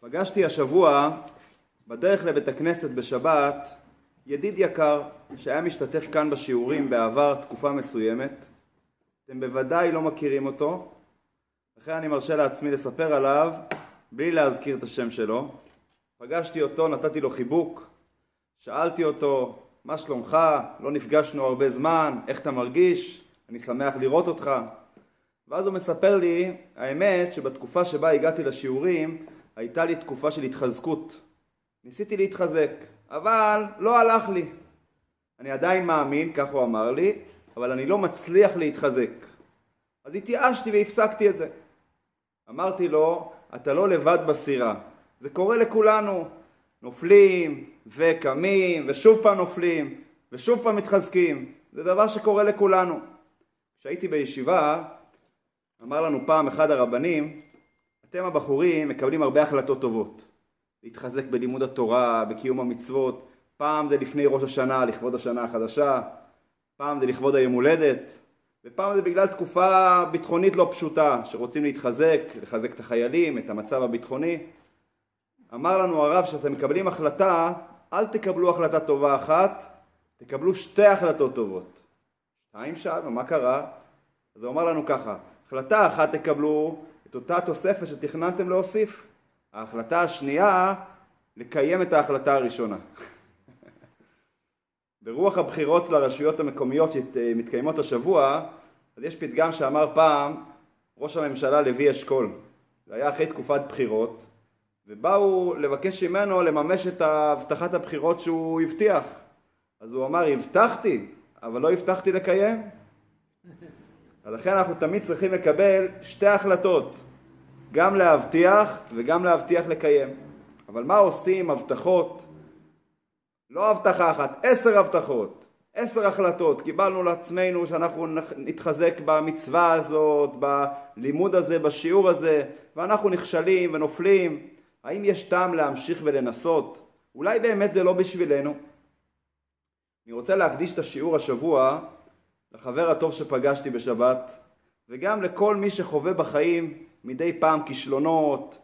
פגשתי השבוע בדרך לבית הכנסת בשבת ידיד יקר שהיה משתתף כאן בשיעורים בעבר תקופה מסוימת אתם בוודאי לא מכירים אותו לכן אני מרשה לעצמי לספר עליו בלי להזכיר את השם שלו פגשתי אותו, נתתי לו חיבוק שאלתי אותו מה שלומך? לא נפגשנו הרבה זמן, איך אתה מרגיש? אני שמח לראות אותך ואז הוא מספר לי, האמת שבתקופה שבה הגעתי לשיעורים הייתה לי תקופה של התחזקות. ניסיתי להתחזק, אבל לא הלך לי. אני עדיין מאמין, כך הוא אמר לי, אבל אני לא מצליח להתחזק. אז התייאשתי והפסקתי את זה. אמרתי לו, אתה לא לבד בסירה, זה קורה לכולנו. נופלים וקמים ושוב פעם נופלים ושוב פעם מתחזקים, זה דבר שקורה לכולנו. כשהייתי בישיבה אמר לנו פעם אחד הרבנים, אתם הבחורים מקבלים הרבה החלטות טובות. להתחזק בלימוד התורה, בקיום המצוות, פעם זה לפני ראש השנה, לכבוד השנה החדשה, פעם זה לכבוד היום הולדת, ופעם זה בגלל תקופה ביטחונית לא פשוטה, שרוצים להתחזק, לחזק את החיילים, את המצב הביטחוני. אמר לנו הרב שאתם מקבלים החלטה, אל תקבלו החלטה טובה אחת, תקבלו שתי החלטות טובות. שתיים שאלנו, מה קרה? אז הוא אמר לנו ככה, החלטה אחת תקבלו את אותה תוספת שתכננתם להוסיף. ההחלטה השנייה, לקיים את ההחלטה הראשונה. ברוח הבחירות לרשויות המקומיות שמתקיימות השבוע, אז יש פתגם שאמר פעם ראש הממשלה לוי אשכול. זה היה אחרי תקופת בחירות, ובאו לבקש ממנו לממש את הבטחת הבחירות שהוא הבטיח. אז הוא אמר, הבטחתי, אבל לא הבטחתי לקיים. אז לכן אנחנו תמיד צריכים לקבל שתי החלטות, גם להבטיח וגם להבטיח לקיים. אבל מה עושים הבטחות? לא הבטחה אחת, עשר הבטחות, עשר החלטות. קיבלנו לעצמנו שאנחנו נתחזק במצווה הזאת, בלימוד הזה, בשיעור הזה, ואנחנו נכשלים ונופלים. האם יש טעם להמשיך ולנסות? אולי באמת זה לא בשבילנו. אני רוצה להקדיש את השיעור השבוע לחבר הטוב שפגשתי בשבת, וגם לכל מי שחווה בחיים מדי פעם כישלונות,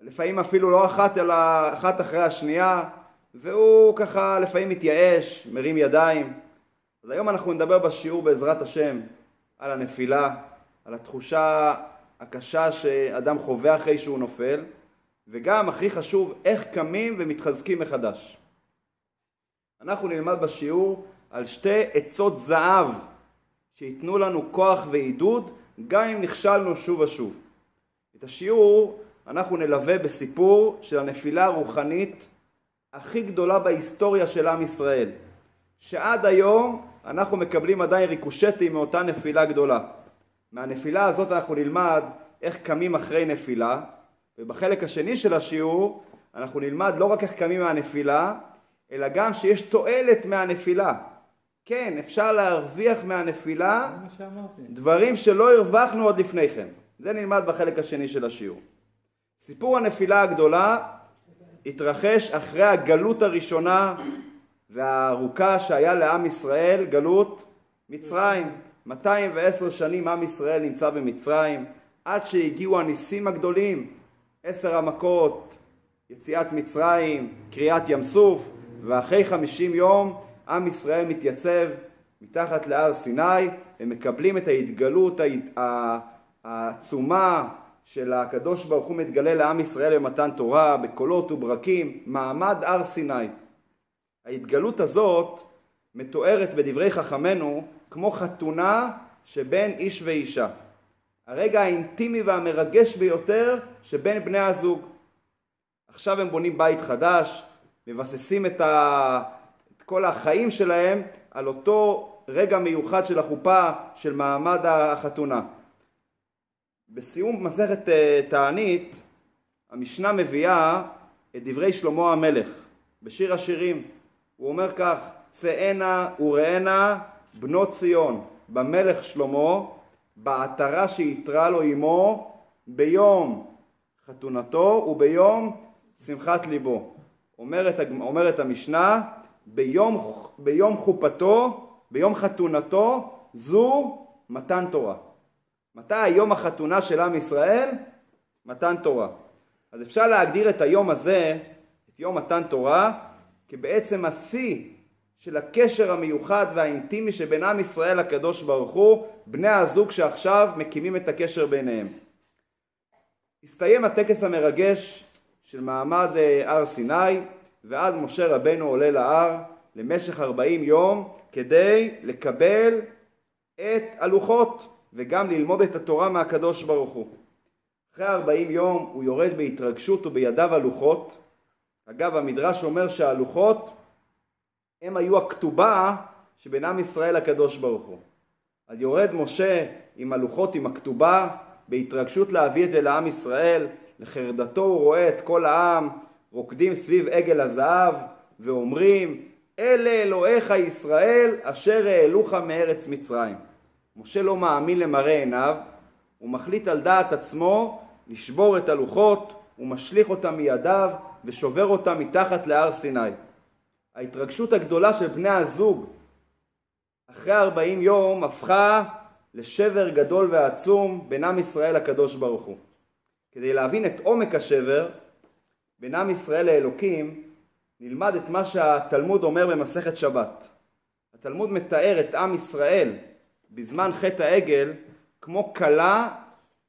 לפעמים אפילו לא אחת אלא אחת אחרי השנייה, והוא ככה לפעמים מתייאש, מרים ידיים. אז היום אנחנו נדבר בשיעור בעזרת השם על הנפילה, על התחושה הקשה שאדם חווה אחרי שהוא נופל, וגם הכי חשוב, איך קמים ומתחזקים מחדש. אנחנו נלמד בשיעור על שתי עצות זהב שייתנו לנו כוח ועידוד גם אם נכשלנו שוב ושוב. את השיעור אנחנו נלווה בסיפור של הנפילה הרוחנית הכי גדולה בהיסטוריה של עם ישראל, שעד היום אנחנו מקבלים עדיין ריקושטים מאותה נפילה גדולה. מהנפילה הזאת אנחנו נלמד איך קמים אחרי נפילה, ובחלק השני של השיעור אנחנו נלמד לא רק איך קמים מהנפילה, אלא גם שיש תועלת מהנפילה. כן, אפשר להרוויח מהנפילה דברים שלא הרווחנו עוד לפני כן. זה נלמד בחלק השני של השיעור. סיפור הנפילה הגדולה התרחש אחרי הגלות הראשונה והארוכה שהיה לעם ישראל, גלות מצרים. 210 שנים עם ישראל נמצא במצרים, עד שהגיעו הניסים הגדולים, עשר המכות, יציאת מצרים, קריעת ים סוף, ואחרי 50 יום עם ישראל מתייצב מתחת להר סיני, הם מקבלים את ההתגלות העצומה של הקדוש ברוך הוא מתגלה לעם ישראל במתן תורה, בקולות וברקים, מעמד הר סיני. ההתגלות הזאת מתוארת בדברי חכמינו כמו חתונה שבין איש ואישה. הרגע האינטימי והמרגש ביותר שבין בני הזוג. עכשיו הם בונים בית חדש, מבססים את, ה... כל החיים שלהם על אותו רגע מיוחד של החופה של מעמד החתונה. בסיום מסכת אה, תענית המשנה מביאה את דברי שלמה המלך בשיר השירים. הוא אומר כך: צאנה וראנה בנות ציון במלך שלמה בעטרה שיתרה לו עמו ביום חתונתו וביום שמחת ליבו. אומרת, אומרת המשנה, ביום, ביום חופתו, ביום חתונתו, זו מתן תורה. מתי היום החתונה של עם ישראל? מתן תורה. אז אפשר להגדיר את היום הזה, את יום מתן תורה, כבעצם השיא של הקשר המיוחד והאינטימי שבין עם ישראל לקדוש ברוך הוא, בני הזוג שעכשיו מקימים את הקשר ביניהם. הסתיים הטקס המרגש של מעמד אה, הר סיני, ואז משה רבנו עולה להר למשך ארבעים יום כדי לקבל את הלוחות וגם ללמוד את התורה מהקדוש ברוך הוא. אחרי ארבעים יום הוא יורד בהתרגשות ובידיו הלוחות. אגב, המדרש אומר שהלוחות הם היו הכתובה שבין עם ישראל לקדוש ברוך הוא. אז יורד משה עם הלוחות, עם הכתובה, בהתרגשות להביא את זה לעם ישראל, לחרדתו הוא רואה את כל העם רוקדים סביב עגל הזהב ואומרים אלה אלוהיך ישראל אשר העלוך מארץ מצרים. משה לא מאמין למראה עיניו, הוא מחליט על דעת עצמו לשבור את הלוחות, הוא משליך אותם מידיו ושובר אותם מתחת להר סיני. ההתרגשות הגדולה של בני הזוג אחרי ארבעים יום הפכה לשבר גדול ועצום בין עם ישראל לקדוש ברוך הוא. כדי להבין את עומק השבר בין עם ישראל לאלוקים, נלמד את מה שהתלמוד אומר במסכת שבת. התלמוד מתאר את עם ישראל בזמן חטא העגל כמו כלה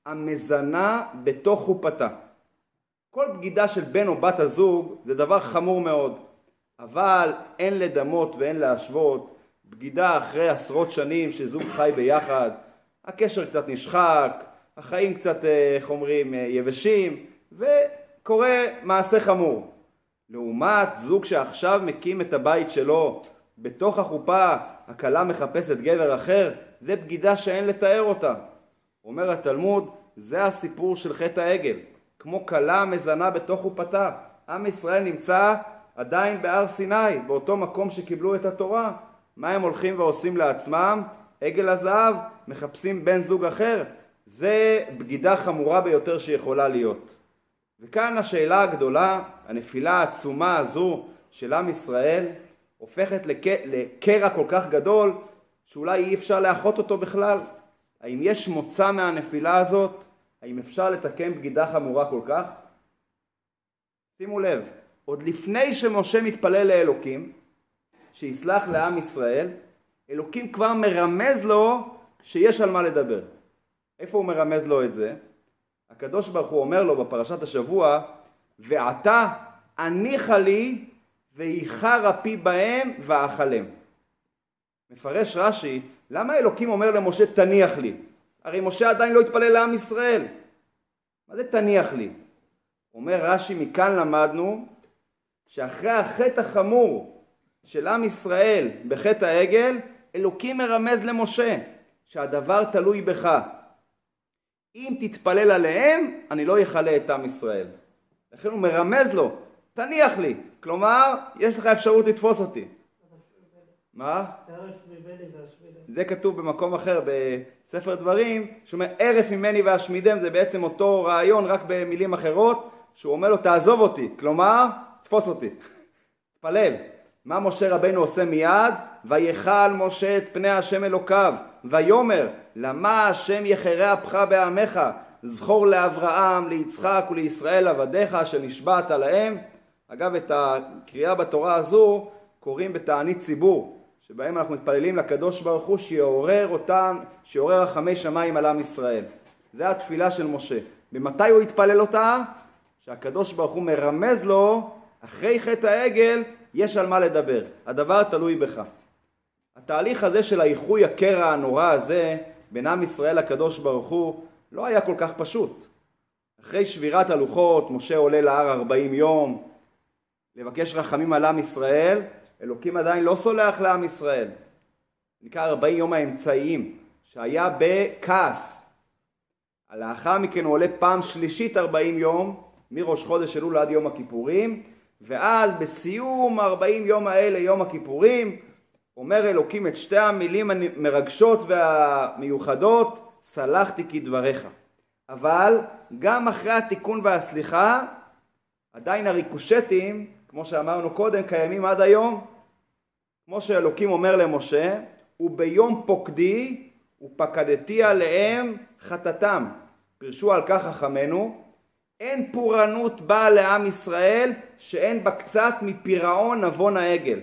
המזנה בתוך חופתה. כל בגידה של בן או בת הזוג זה דבר חמור מאוד, אבל אין לדמות ואין להשוות בגידה אחרי עשרות שנים שזוג חי ביחד, הקשר קצת נשחק, החיים קצת, אה, איך אומרים, אה, יבשים, וקורה מעשה חמור. לעומת זוג שעכשיו מקים את הבית שלו בתוך החופה, הכלה מחפשת גבר אחר, זה בגידה שאין לתאר אותה. אומר התלמוד, זה הסיפור של חטא העגל. כמו כלה מזנה בתוך חופתה. עם ישראל נמצא עדיין בהר סיני, באותו מקום שקיבלו את התורה. מה הם הולכים ועושים לעצמם? עגל הזהב, מחפשים בן זוג אחר. זה בגידה חמורה ביותר שיכולה להיות. וכאן השאלה הגדולה, הנפילה העצומה הזו של עם ישראל, הופכת לק... לקרע כל כך גדול, שאולי אי אפשר לאחות אותו בכלל. האם יש מוצא מהנפילה הזאת? האם אפשר לתקן בגידה חמורה כל כך? שימו לב, עוד לפני שמשה מתפלל לאלוקים, שיסלח לעם ישראל, אלוקים כבר מרמז לו שיש על מה לדבר. איפה הוא מרמז לו את זה? הקדוש ברוך הוא אומר לו בפרשת השבוע, ועתה הניחה לי ואיחר אפי בהם ואכלם. מפרש רש"י, למה אלוקים אומר למשה תניח לי? הרי משה עדיין לא התפלל לעם ישראל. מה זה תניח לי? אומר רש"י, מכאן למדנו שאחרי החטא החמור של עם ישראל בחטא העגל, אלוקים מרמז למשה שהדבר תלוי בך. אם תתפלל עליהם, אני לא אכלה את עם ישראל. לכן הוא מרמז לו, תניח לי. כלומר, יש לך אפשרות לתפוס אותי. מה? זה כתוב במקום אחר בספר דברים, שהוא אומר ערף ממני ואשמידם, זה בעצם אותו רעיון רק במילים אחרות, שהוא אומר לו תעזוב אותי, כלומר תפוס אותי, תפלל. מה משה רבנו עושה מיד? ויכל משה את פני השם אלוקיו, ויאמר למה השם יחרה אפך בעמך, זכור לאברהם, ליצחק ולישראל עבדיך אשר נשבעת להם. אגב, את הקריאה בתורה הזו קוראים בתענית ציבור, שבהם אנחנו מתפללים לקדוש ברוך הוא שיעורר אותם, שיעורר רחמי שמיים על עם ישראל. זה התפילה של משה. ומתי הוא התפלל אותה? שהקדוש ברוך הוא מרמז לו, אחרי חטא העגל, יש על מה לדבר. הדבר תלוי בך. התהליך הזה של האיחוי הקרע הנורא הזה בין עם ישראל לקדוש ברוך הוא לא היה כל כך פשוט. אחרי שבירת הלוחות, משה עולה להר ארבעים יום לבקש רחמים על עם ישראל, אלוקים עדיין לא סולח לעם ישראל. נקרא ארבעים יום האמצעיים, שהיה בכעס. לאחר מכן הוא עולה פעם שלישית ארבעים יום, מראש חודש אלול עד יום הכיפורים, ואז בסיום ארבעים יום האלה, יום הכיפורים, אומר אלוקים את שתי המילים המרגשות והמיוחדות, סלחתי כדבריך. אבל גם אחרי התיקון והסליחה, עדיין הריקושטים, כמו שאמרנו קודם, קיימים עד היום. כמו שאלוקים אומר למשה, וביום פוקדי ופקדתי עליהם חטאתם. פירשו על כך חכמינו, אין פורענות באה לעם ישראל שאין בה קצת מפירעון נבון העגל.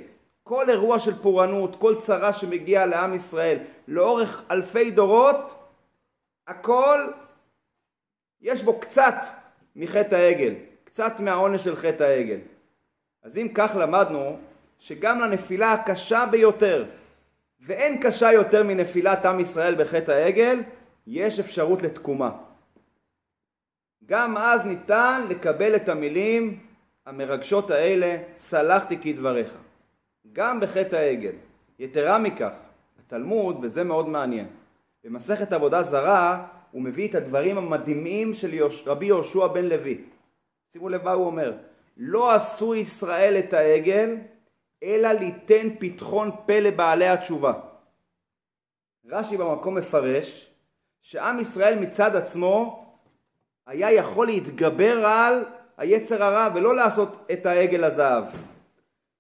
כל אירוע של פורענות, כל צרה שמגיעה לעם ישראל לאורך אלפי דורות, הכל יש בו קצת מחטא העגל, קצת מהעונש של חטא העגל. אז אם כך למדנו שגם לנפילה הקשה ביותר, ואין קשה יותר מנפילת עם ישראל בחטא העגל, יש אפשרות לתקומה. גם אז ניתן לקבל את המילים המרגשות האלה, סלחתי כדבריך. גם בחטא העגל. יתרה מכך, התלמוד, וזה מאוד מעניין, במסכת עבודה זרה הוא מביא את הדברים המדהימים של רבי יהושע בן לוי. שימו לב מה הוא אומר, לא עשו ישראל את העגל, אלא ליתן פתחון פה לבעלי התשובה. רש"י במקום מפרש שעם ישראל מצד עצמו היה יכול להתגבר על היצר הרע ולא לעשות את העגל הזהב.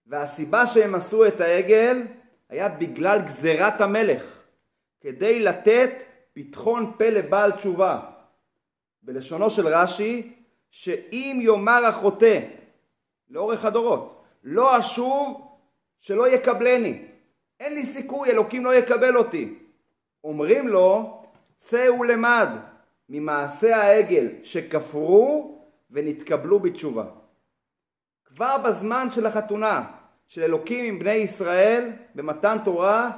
והסיבה שהם עשו את העגל היה בגלל גזירת המלך, כדי לתת פתחון פה לבעל תשובה. בלשונו של רש"י, שאם יאמר החוטא לאורך הדורות, לא אשוב שלא יקבלני, אין לי סיכוי, אלוקים לא יקבל אותי. אומרים לו, צא ולמד ממעשה העגל שכפרו ונתקבלו בתשובה. כבר בזמן של החתונה של אלוקים עם בני ישראל במתן תורה,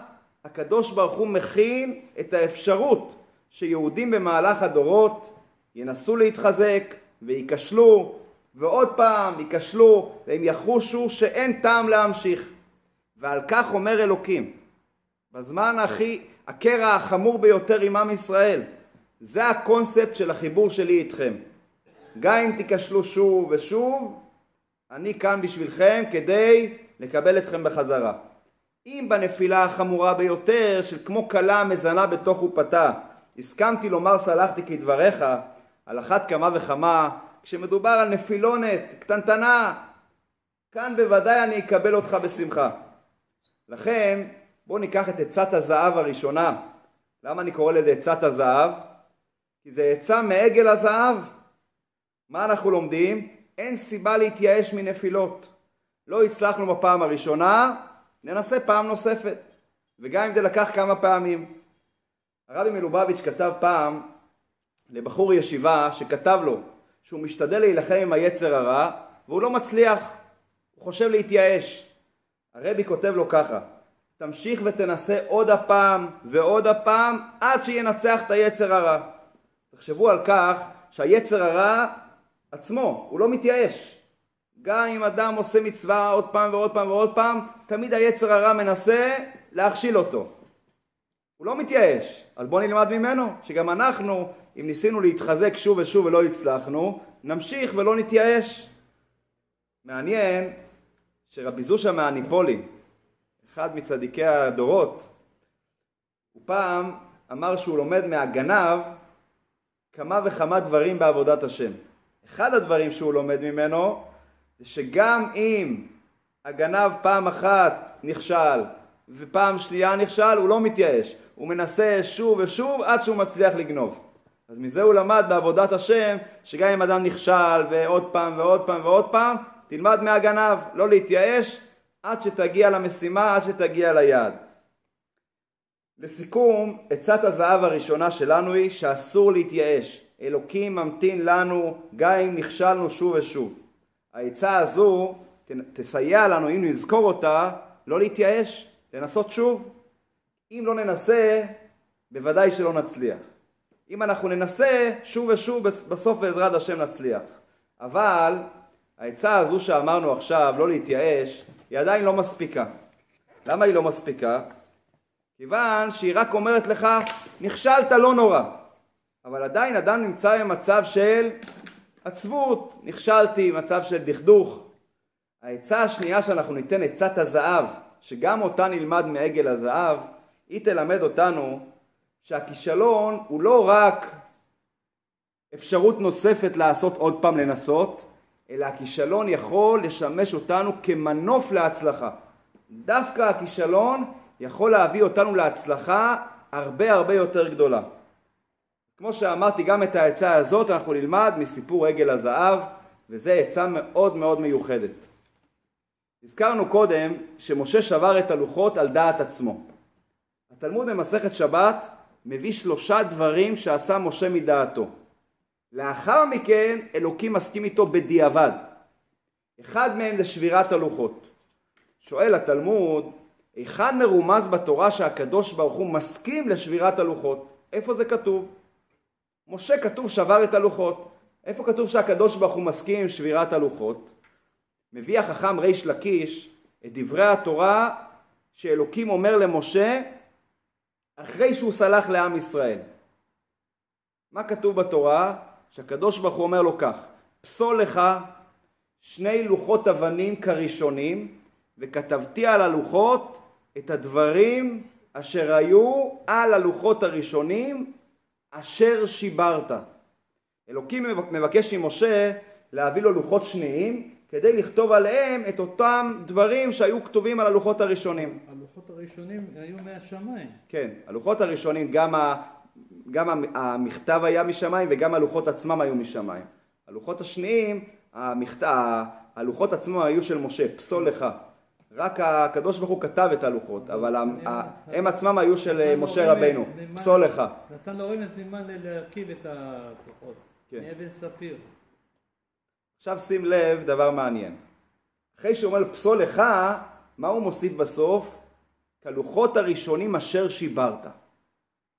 הקדוש ברוך הוא מכין את האפשרות שיהודים במהלך הדורות ינסו להתחזק וייכשלו ועוד פעם ייכשלו והם יחושו שאין טעם להמשיך. ועל כך אומר אלוקים, בזמן הכי, הקרע החמור ביותר עם עם ישראל, זה הקונספט של החיבור שלי איתכם. גם אם תיכשלו שוב ושוב, אני כאן בשבילכם כדי לקבל אתכם בחזרה. אם בנפילה החמורה ביותר של כמו כלה המזנה בתוך חופתה הסכמתי לומר סלחתי כדבריך, על אחת כמה וכמה כשמדובר על נפילונת קטנטנה, כאן בוודאי אני אקבל אותך בשמחה. לכן בואו ניקח את עצת הזהב הראשונה. למה אני קורא לזה עצת הזהב? כי זה עצה מעגל הזהב. מה אנחנו לומדים? אין סיבה להתייאש מנפילות. לא הצלחנו בפעם הראשונה, ננסה פעם נוספת. וגם אם זה לקח כמה פעמים. הרבי מלובביץ' כתב פעם לבחור ישיבה שכתב לו שהוא משתדל להילחם עם היצר הרע והוא לא מצליח, הוא חושב להתייאש. הרבי כותב לו ככה, תמשיך ותנסה עוד הפעם ועוד הפעם עד שינצח את היצר הרע. תחשבו על כך שהיצר הרע עצמו, הוא לא מתייאש. גם אם אדם עושה מצווה עוד פעם ועוד פעם ועוד פעם, תמיד היצר הרע מנסה להכשיל אותו. הוא לא מתייאש, אז בואו נלמד ממנו, שגם אנחנו, אם ניסינו להתחזק שוב ושוב ולא הצלחנו, נמשיך ולא נתייאש. מעניין שרבי זושה מהניפולי, אחד מצדיקי הדורות, הוא פעם אמר שהוא לומד מהגנב כמה וכמה דברים בעבודת השם. אחד הדברים שהוא לומד ממנו זה שגם אם הגנב פעם אחת נכשל ופעם שנייה נכשל, הוא לא מתייאש. הוא מנסה שוב ושוב עד שהוא מצליח לגנוב. אז מזה הוא למד בעבודת השם, שגם אם אדם נכשל ועוד פעם ועוד פעם ועוד פעם, תלמד מהגנב, לא להתייאש עד שתגיע למשימה, עד שתגיע ליעד. לסיכום, עצת הזהב הראשונה שלנו היא שאסור להתייאש. אלוקים ממתין לנו גם אם נכשלנו שוב ושוב. העצה הזו תסייע לנו, אם נזכור אותה, לא להתייאש, לנסות שוב. אם לא ננסה, בוודאי שלא נצליח. אם אנחנו ננסה, שוב ושוב, בסוף בעזרת השם נצליח. אבל העצה הזו שאמרנו עכשיו, לא להתייאש, היא עדיין לא מספיקה. למה היא לא מספיקה? כיוון שהיא רק אומרת לך, נכשלת לא נורא. אבל עדיין אדם נמצא במצב של עצבות, נכשלתי, מצב של דכדוך. העצה השנייה שאנחנו ניתן, עצת הזהב, שגם אותה נלמד מעגל הזהב, היא תלמד אותנו שהכישלון הוא לא רק אפשרות נוספת לעשות עוד פעם לנסות, אלא הכישלון יכול לשמש אותנו כמנוף להצלחה. דווקא הכישלון יכול להביא אותנו להצלחה הרבה הרבה יותר גדולה. כמו שאמרתי, גם את העצה הזאת אנחנו נלמד מסיפור עגל הזהב, וזו עצה מאוד מאוד מיוחדת. הזכרנו קודם שמשה שבר את הלוחות על דעת עצמו. התלמוד במסכת שבת מביא שלושה דברים שעשה משה מדעתו. לאחר מכן אלוקים מסכים איתו בדיעבד. אחד מהם זה שבירת הלוחות. שואל התלמוד, היכן מרומז בתורה שהקדוש ברוך הוא מסכים לשבירת הלוחות? איפה זה כתוב? משה כתוב שבר את הלוחות. איפה כתוב שהקדוש ברוך הוא מסכים עם שבירת הלוחות? מביא החכם ריש לקיש את דברי התורה שאלוקים אומר למשה אחרי שהוא סלח לעם ישראל. מה כתוב בתורה? שהקדוש ברוך הוא אומר לו כך, פסול לך שני לוחות אבנים כראשונים, וכתבתי על הלוחות את הדברים אשר היו על הלוחות הראשונים אשר שיברת. אלוקים מבקש ממשה להביא לו לוחות שניים כדי לכתוב עליהם את אותם דברים שהיו כתובים על הלוחות הראשונים. הלוחות הראשונים היו מהשמיים. כן, הלוחות הראשונים, גם, ה, גם המכתב היה משמיים וגם הלוחות עצמם היו משמיים. הלוחות השניים, המכתב, הלוחות עצמם היו של משה, פסול לך. רק הקדוש ברוך הוא כתב את הלוחות, אבל הם עצמם היו של משה רבנו, פסול לך. נתן לו רמז ממה להרכיב את הלוחות, כן. מאבן ספיר. עכשיו שים לב דבר מעניין. אחרי שהוא אומר פסול לך, מה הוא מוסיף בסוף? כלוחות הראשונים אשר שיברת.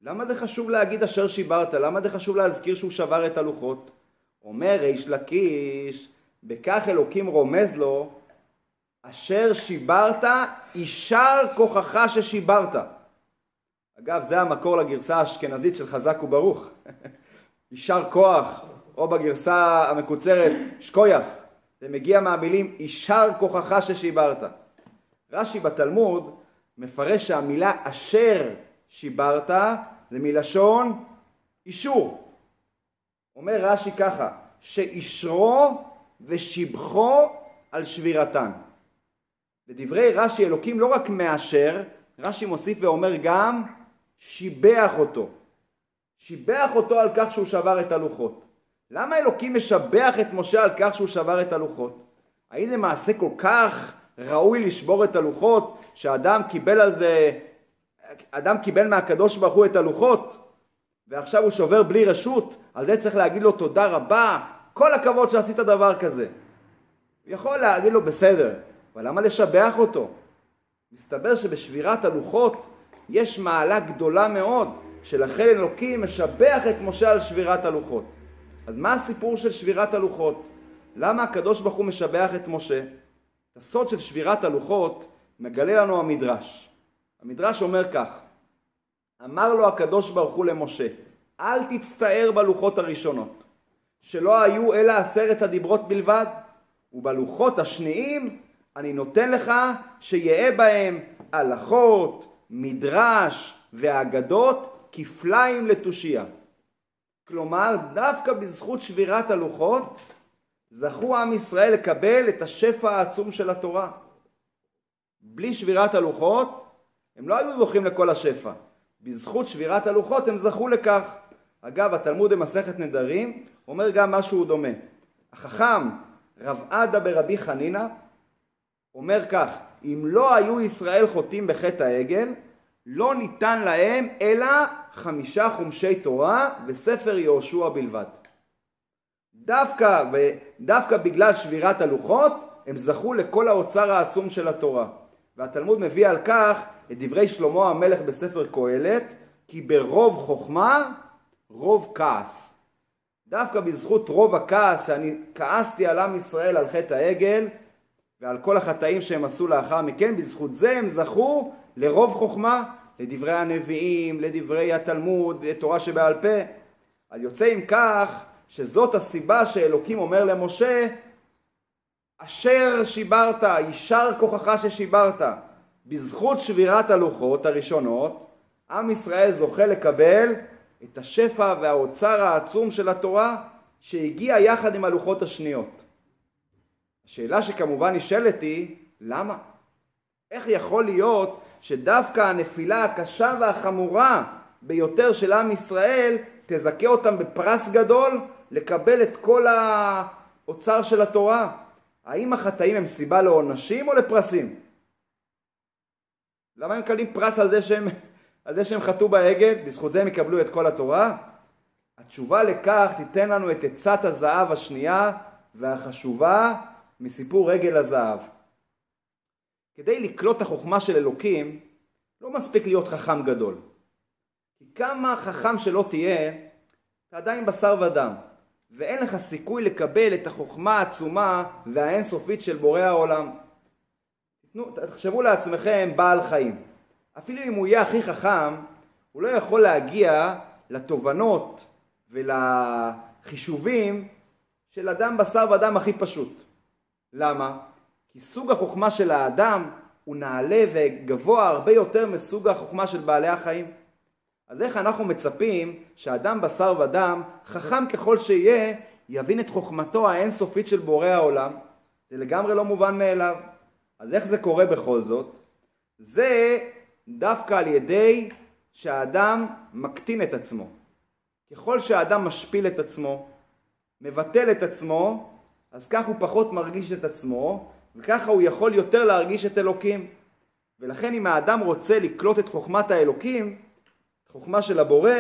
למה זה חשוב להגיד אשר שיברת? למה זה חשוב להזכיר שהוא שבר את הלוחות? אומר ריש לקיש, בכך אלוקים רומז לו, אשר שיברת, יישר כוחך ששיברת. אגב, זה המקור לגרסה האשכנזית של חזק וברוך. יישר כוח, או בגרסה המקוצרת שקויח, זה מגיע מהמילים יישר כוחך ששיברת. רש"י בתלמוד מפרש שהמילה אשר שיברת זה מלשון אישור. אומר רש"י ככה, שאישרו ושיבחו על שבירתן. בדברי רש"י אלוקים לא רק מאשר, רש"י מוסיף ואומר גם שיבח אותו. שיבח אותו על כך שהוא שבר את הלוחות. למה אלוקים משבח את משה על כך שהוא שבר את הלוחות? האם זה מעשה כל כך ראוי לשבור את הלוחות, שאדם קיבל על זה, אדם קיבל מהקדוש ברוך הוא את הלוחות, ועכשיו הוא שובר בלי רשות, על זה צריך להגיד לו תודה רבה, כל הכבוד שעשית דבר כזה. הוא יכול להגיד לו בסדר, אבל למה לשבח אותו? מסתבר שבשבירת הלוחות יש מעלה גדולה מאוד, שלכן אלוקים משבח את משה על שבירת הלוחות. אז מה הסיפור של שבירת הלוחות? למה הקדוש ברוך הוא משבח את משה? את הסוד של שבירת הלוחות מגלה לנו המדרש. המדרש אומר כך: אמר לו הקדוש ברוך הוא למשה, אל תצטער בלוחות הראשונות, שלא היו אלא עשרת הדיברות בלבד, ובלוחות השניים אני נותן לך שיהא בהם הלכות, מדרש ואגדות כפליים לתושייה. כלומר, דווקא בזכות שבירת הלוחות, זכו עם ישראל לקבל את השפע העצום של התורה. בלי שבירת הלוחות, הם לא היו זוכים לכל השפע. בזכות שבירת הלוחות הם זכו לכך. אגב, התלמוד במסכת נדרים אומר גם משהו דומה. החכם רב עדה ברבי חנינא אומר כך, אם לא היו ישראל חוטאים בחטא העגל, לא ניתן להם אלא חמישה חומשי תורה וספר יהושע בלבד. דווקא, דווקא בגלל שבירת הלוחות הם זכו לכל האוצר העצום של התורה. והתלמוד מביא על כך את דברי שלמה המלך בספר קהלת, כי ברוב חוכמה רוב כעס. דווקא בזכות רוב הכעס שאני כעסתי על עם ישראל על חטא העגל ועל כל החטאים שהם עשו לאחר מכן, בזכות זה הם זכו לרוב חוכמה לדברי הנביאים, לדברי התלמוד, לתורה שבעל פה. אז יוצא עם כך שזאת הסיבה שאלוקים אומר למשה, אשר שיברת, יישר כוחך ששיברת. בזכות שבירת הלוחות הראשונות, עם ישראל זוכה לקבל את השפע והאוצר העצום של התורה שהגיע יחד עם הלוחות השניות. השאלה שכמובן נשאלת היא, למה? איך יכול להיות שדווקא הנפילה הקשה והחמורה ביותר של עם ישראל תזכה אותם בפרס גדול לקבל את כל האוצר של התורה. האם החטאים הם סיבה לעונשים או לפרסים? למה הם מקבלים פרס על זה שהם, על זה שהם חטאו בעגל? בזכות זה הם יקבלו את כל התורה? התשובה לכך תיתן לנו את עצת הזהב השנייה והחשובה מסיפור רגל הזהב. כדי לקלוט החוכמה של אלוקים, לא מספיק להיות חכם גדול. כי כמה חכם שלא תהיה, אתה עדיין בשר ודם, ואין לך סיכוי לקבל את החוכמה העצומה והאינסופית של בורא העולם. תנו, תחשבו לעצמכם בעל חיים. אפילו אם הוא יהיה הכי חכם, הוא לא יכול להגיע לתובנות ולחישובים של אדם בשר ודם הכי פשוט. למה? כי סוג החוכמה של האדם הוא נעלה וגבוה הרבה יותר מסוג החוכמה של בעלי החיים. אז איך אנחנו מצפים שאדם בשר ודם, חכם ככל שיהיה, יבין את חוכמתו האינסופית של בורא העולם? זה לגמרי לא מובן מאליו. אז איך זה קורה בכל זאת? זה דווקא על ידי שהאדם מקטין את עצמו. ככל שהאדם משפיל את עצמו, מבטל את עצמו, אז כך הוא פחות מרגיש את עצמו, וככה הוא יכול יותר להרגיש את אלוקים. ולכן אם האדם רוצה לקלוט את חוכמת האלוקים, חוכמה של הבורא,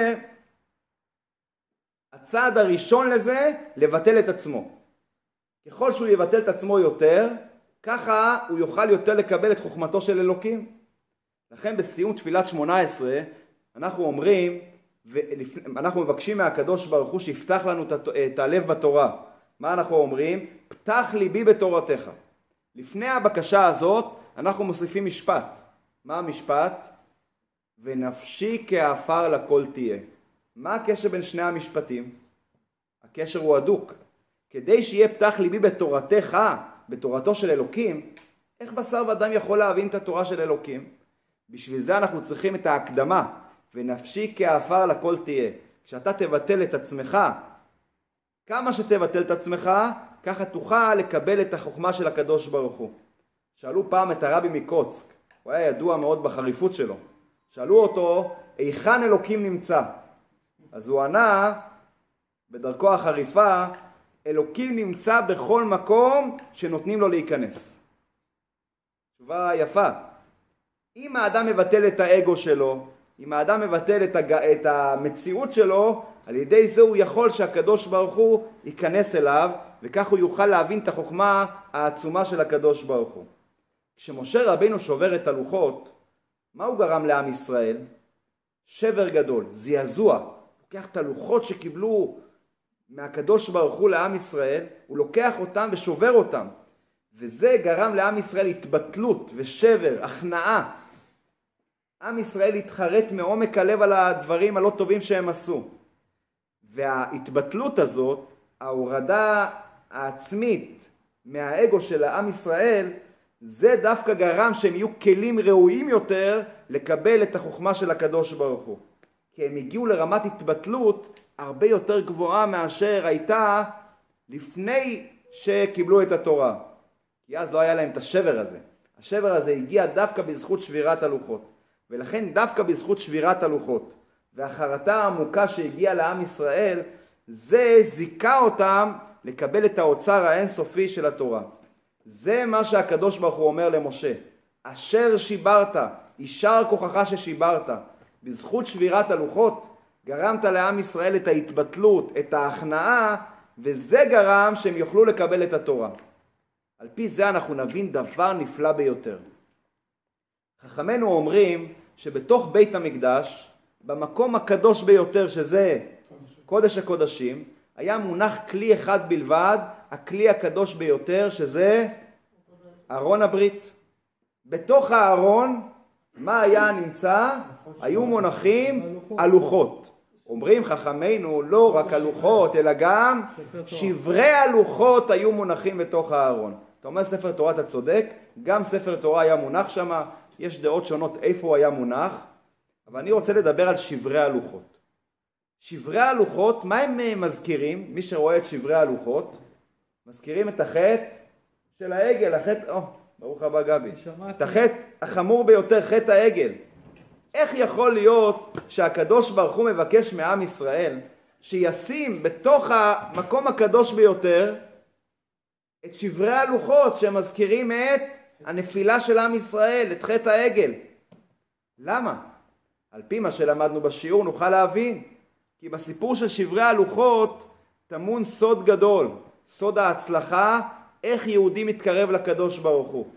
הצעד הראשון לזה, לבטל את עצמו. ככל שהוא יבטל את עצמו יותר, ככה הוא יוכל יותר לקבל את חוכמתו של אלוקים. לכן בסיום תפילת שמונה עשרה אנחנו אומרים, אנחנו מבקשים מהקדוש ברוך הוא שיפתח לנו את הלב בתורה. מה אנחנו אומרים? פתח ליבי בתורתך. לפני הבקשה הזאת אנחנו מוסיפים משפט. מה המשפט? ונפשי כעפר לכל תהיה. מה הקשר בין שני המשפטים? הקשר הוא הדוק. כדי שיהיה פתח ליבי בתורתך, בתורתו של אלוקים, איך בשר ודם יכול להבין את התורה של אלוקים? בשביל זה אנחנו צריכים את ההקדמה, ונפשי כעפר לכל תהיה. כשאתה תבטל את עצמך, כמה שתבטל את עצמך, ככה תוכל לקבל את החוכמה של הקדוש ברוך הוא. שאלו פעם את הרבי מקוצק, הוא היה ידוע מאוד בחריפות שלו. שאלו אותו, היכן אלוקים נמצא? אז הוא ענה, בדרכו החריפה, אלוקים נמצא בכל מקום שנותנים לו להיכנס. תשובה יפה. אם האדם מבטל את האגו שלו, אם האדם מבטל את. את המציאות שלו, על ידי זה הוא יכול שהקדוש ברוך הוא ייכנס אליו, וכך הוא יוכל להבין את החוכמה העצומה של הקדוש ברוך הוא. כשמשה רבינו שובר את הלוחות, מה הוא גרם לעם ישראל? שבר גדול, זעזוע. לוקח את הלוחות שקיבלו מהקדוש ברוך הוא לעם ישראל, הוא לוקח אותם ושובר אותם. וזה גרם לעם ישראל התבטלות ושבר, הכנעה. עם ישראל התחרט מעומק הלב על הדברים הלא טובים שהם עשו. וההתבטלות הזאת, ההורדה העצמית מהאגו של העם ישראל, זה דווקא גרם שהם יהיו כלים ראויים יותר לקבל את החוכמה של הקדוש ברוך הוא. כי הם הגיעו לרמת התבטלות הרבה יותר גבוהה מאשר הייתה לפני שקיבלו את התורה. כי אז לא היה להם את השבר הזה. השבר הזה הגיע דווקא בזכות שבירת הלוחות. ולכן דווקא בזכות שבירת הלוחות והחרטה העמוקה שהגיעה לעם ישראל, זה זיכה אותם לקבל את האוצר האינסופי של התורה. זה מה שהקדוש ברוך הוא אומר למשה, אשר שיברת, יישר כוחך ששיברת. בזכות שבירת הלוחות גרמת לעם ישראל את ההתבטלות, את ההכנעה, וזה גרם שהם יוכלו לקבל את התורה. על פי זה אנחנו נבין דבר נפלא ביותר. חכמינו אומרים שבתוך בית המקדש, במקום הקדוש ביותר שזה קודש הקודשים, היה מונח כלי אחד בלבד, הכלי הקדוש ביותר שזה ארון הברית. בתוך הארון, מה היה נמצא? היו מונחים הלוחות. אומרים חכמינו לא רק הלוחות אלא גם שברי הלוחות היו מונחים בתוך הארון. אתה אומר ספר תורה אתה צודק, גם ספר תורה היה מונח שם, יש דעות שונות איפה הוא היה מונח, אבל אני רוצה לדבר על שברי הלוחות. שברי הלוחות, מה הם אה, מזכירים? מי שרואה את שברי הלוחות, מזכירים את החטא של העגל, החטא, או, ברוך הבא גבי, את החטא החמור ביותר, חטא העגל. איך יכול להיות שהקדוש ברוך הוא מבקש מעם ישראל שישים בתוך המקום הקדוש ביותר את שברי הלוחות שמזכירים את הנפילה של עם ישראל, את חטא העגל. למה? על פי מה שלמדנו בשיעור נוכל להבין, כי בסיפור של שברי הלוחות טמון סוד גדול, סוד ההצלחה, איך יהודי מתקרב לקדוש ברוך הוא.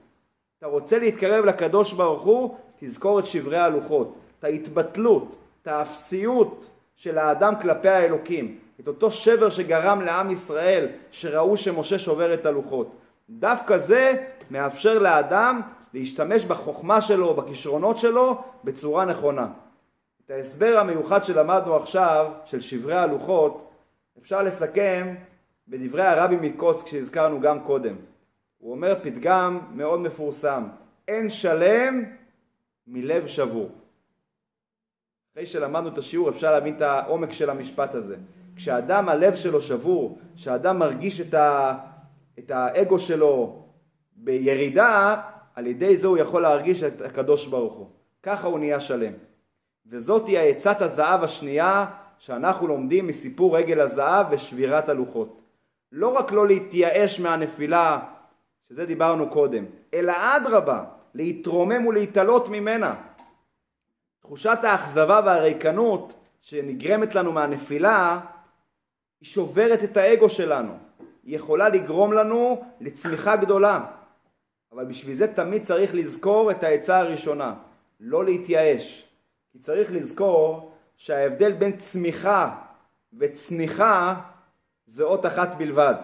אתה רוצה להתקרב לקדוש ברוך הוא, תזכור את שברי הלוחות, את ההתבטלות, את האפסיות של האדם כלפי האלוקים, את אותו שבר שגרם לעם ישראל שראו שמשה שובר את הלוחות. דווקא זה מאפשר לאדם להשתמש בחוכמה שלו, בכישרונות שלו, בצורה נכונה. את ההסבר המיוחד שלמדנו עכשיו, של שברי הלוחות, אפשר לסכם בדברי הרבי מקוצק שהזכרנו גם קודם. הוא אומר פתגם מאוד מפורסם, אין שלם מלב שבור. אחרי שלמדנו את השיעור אפשר להבין את העומק של המשפט הזה. כשאדם הלב שלו שבור, כשאדם מרגיש את, ה, את האגו שלו בירידה, על ידי זה הוא יכול להרגיש את הקדוש ברוך הוא. ככה הוא נהיה שלם. וזאת היא העצת הזהב השנייה שאנחנו לומדים מסיפור רגל הזהב ושבירת הלוחות. לא רק לא להתייאש מהנפילה, שזה דיברנו קודם, אלא אדרבה, להתרומם ולהתעלות ממנה. תחושת האכזבה והריקנות שנגרמת לנו מהנפילה, היא שוברת את האגו שלנו. היא יכולה לגרום לנו לצמיחה גדולה. אבל בשביל זה תמיד צריך לזכור את העצה הראשונה, לא להתייאש. כי צריך לזכור שההבדל בין צמיחה וצניחה זה אות אחת בלבד.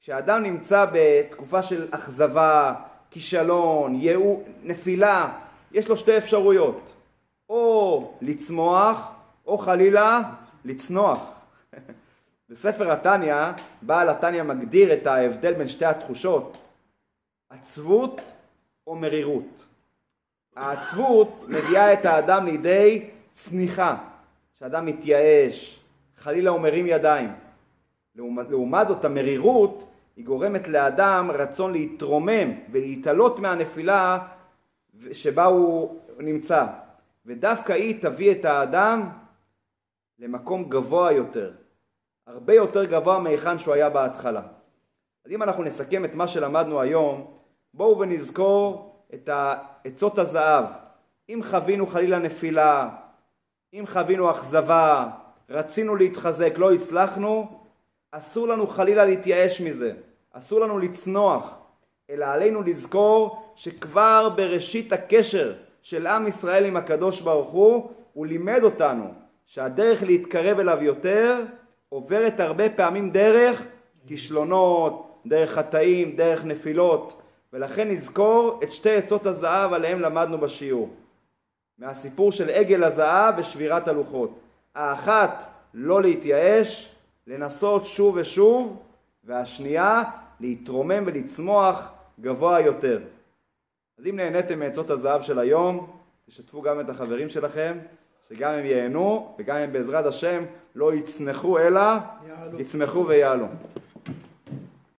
כשאדם נמצא בתקופה של אכזבה, כישלון, יאו, נפילה, יש לו שתי אפשרויות, או לצמוח, או חלילה לצנוח. בספר התניא, בעל התניא מגדיר את ההבדל בין שתי התחושות, עצבות או מרירות. העצבות מביאה את האדם לידי צניחה, שאדם מתייאש, חלילה הוא מרים ידיים. לעומת, לעומת זאת המרירות היא גורמת לאדם רצון להתרומם ולהתעלות מהנפילה שבה הוא נמצא ודווקא היא תביא את האדם למקום גבוה יותר, הרבה יותר גבוה מהיכן שהוא היה בהתחלה. אז אם אנחנו נסכם את מה שלמדנו היום, בואו ונזכור את עצות הזהב. אם חווינו חלילה נפילה, אם חווינו אכזבה, רצינו להתחזק, לא הצלחנו, אסור לנו חלילה להתייאש מזה, אסור לנו לצנוח, אלא עלינו לזכור שכבר בראשית הקשר של עם ישראל עם הקדוש ברוך הוא, הוא לימד אותנו שהדרך להתקרב אליו יותר עוברת הרבה פעמים דרך כישלונות, דרך חטאים, דרך נפילות, ולכן נזכור את שתי עצות הזהב עליהם למדנו בשיעור. מהסיפור של עגל הזהב ושבירת הלוחות. האחת, לא להתייאש, לנסות שוב ושוב, והשנייה, להתרומם ולצמוח גבוה יותר. אז אם נהניתם מעצות הזהב של היום, תשתפו גם את החברים שלכם, שגם הם ייהנו וגם הם בעזרת השם לא יצנחו אלא יצמחו ויעלו.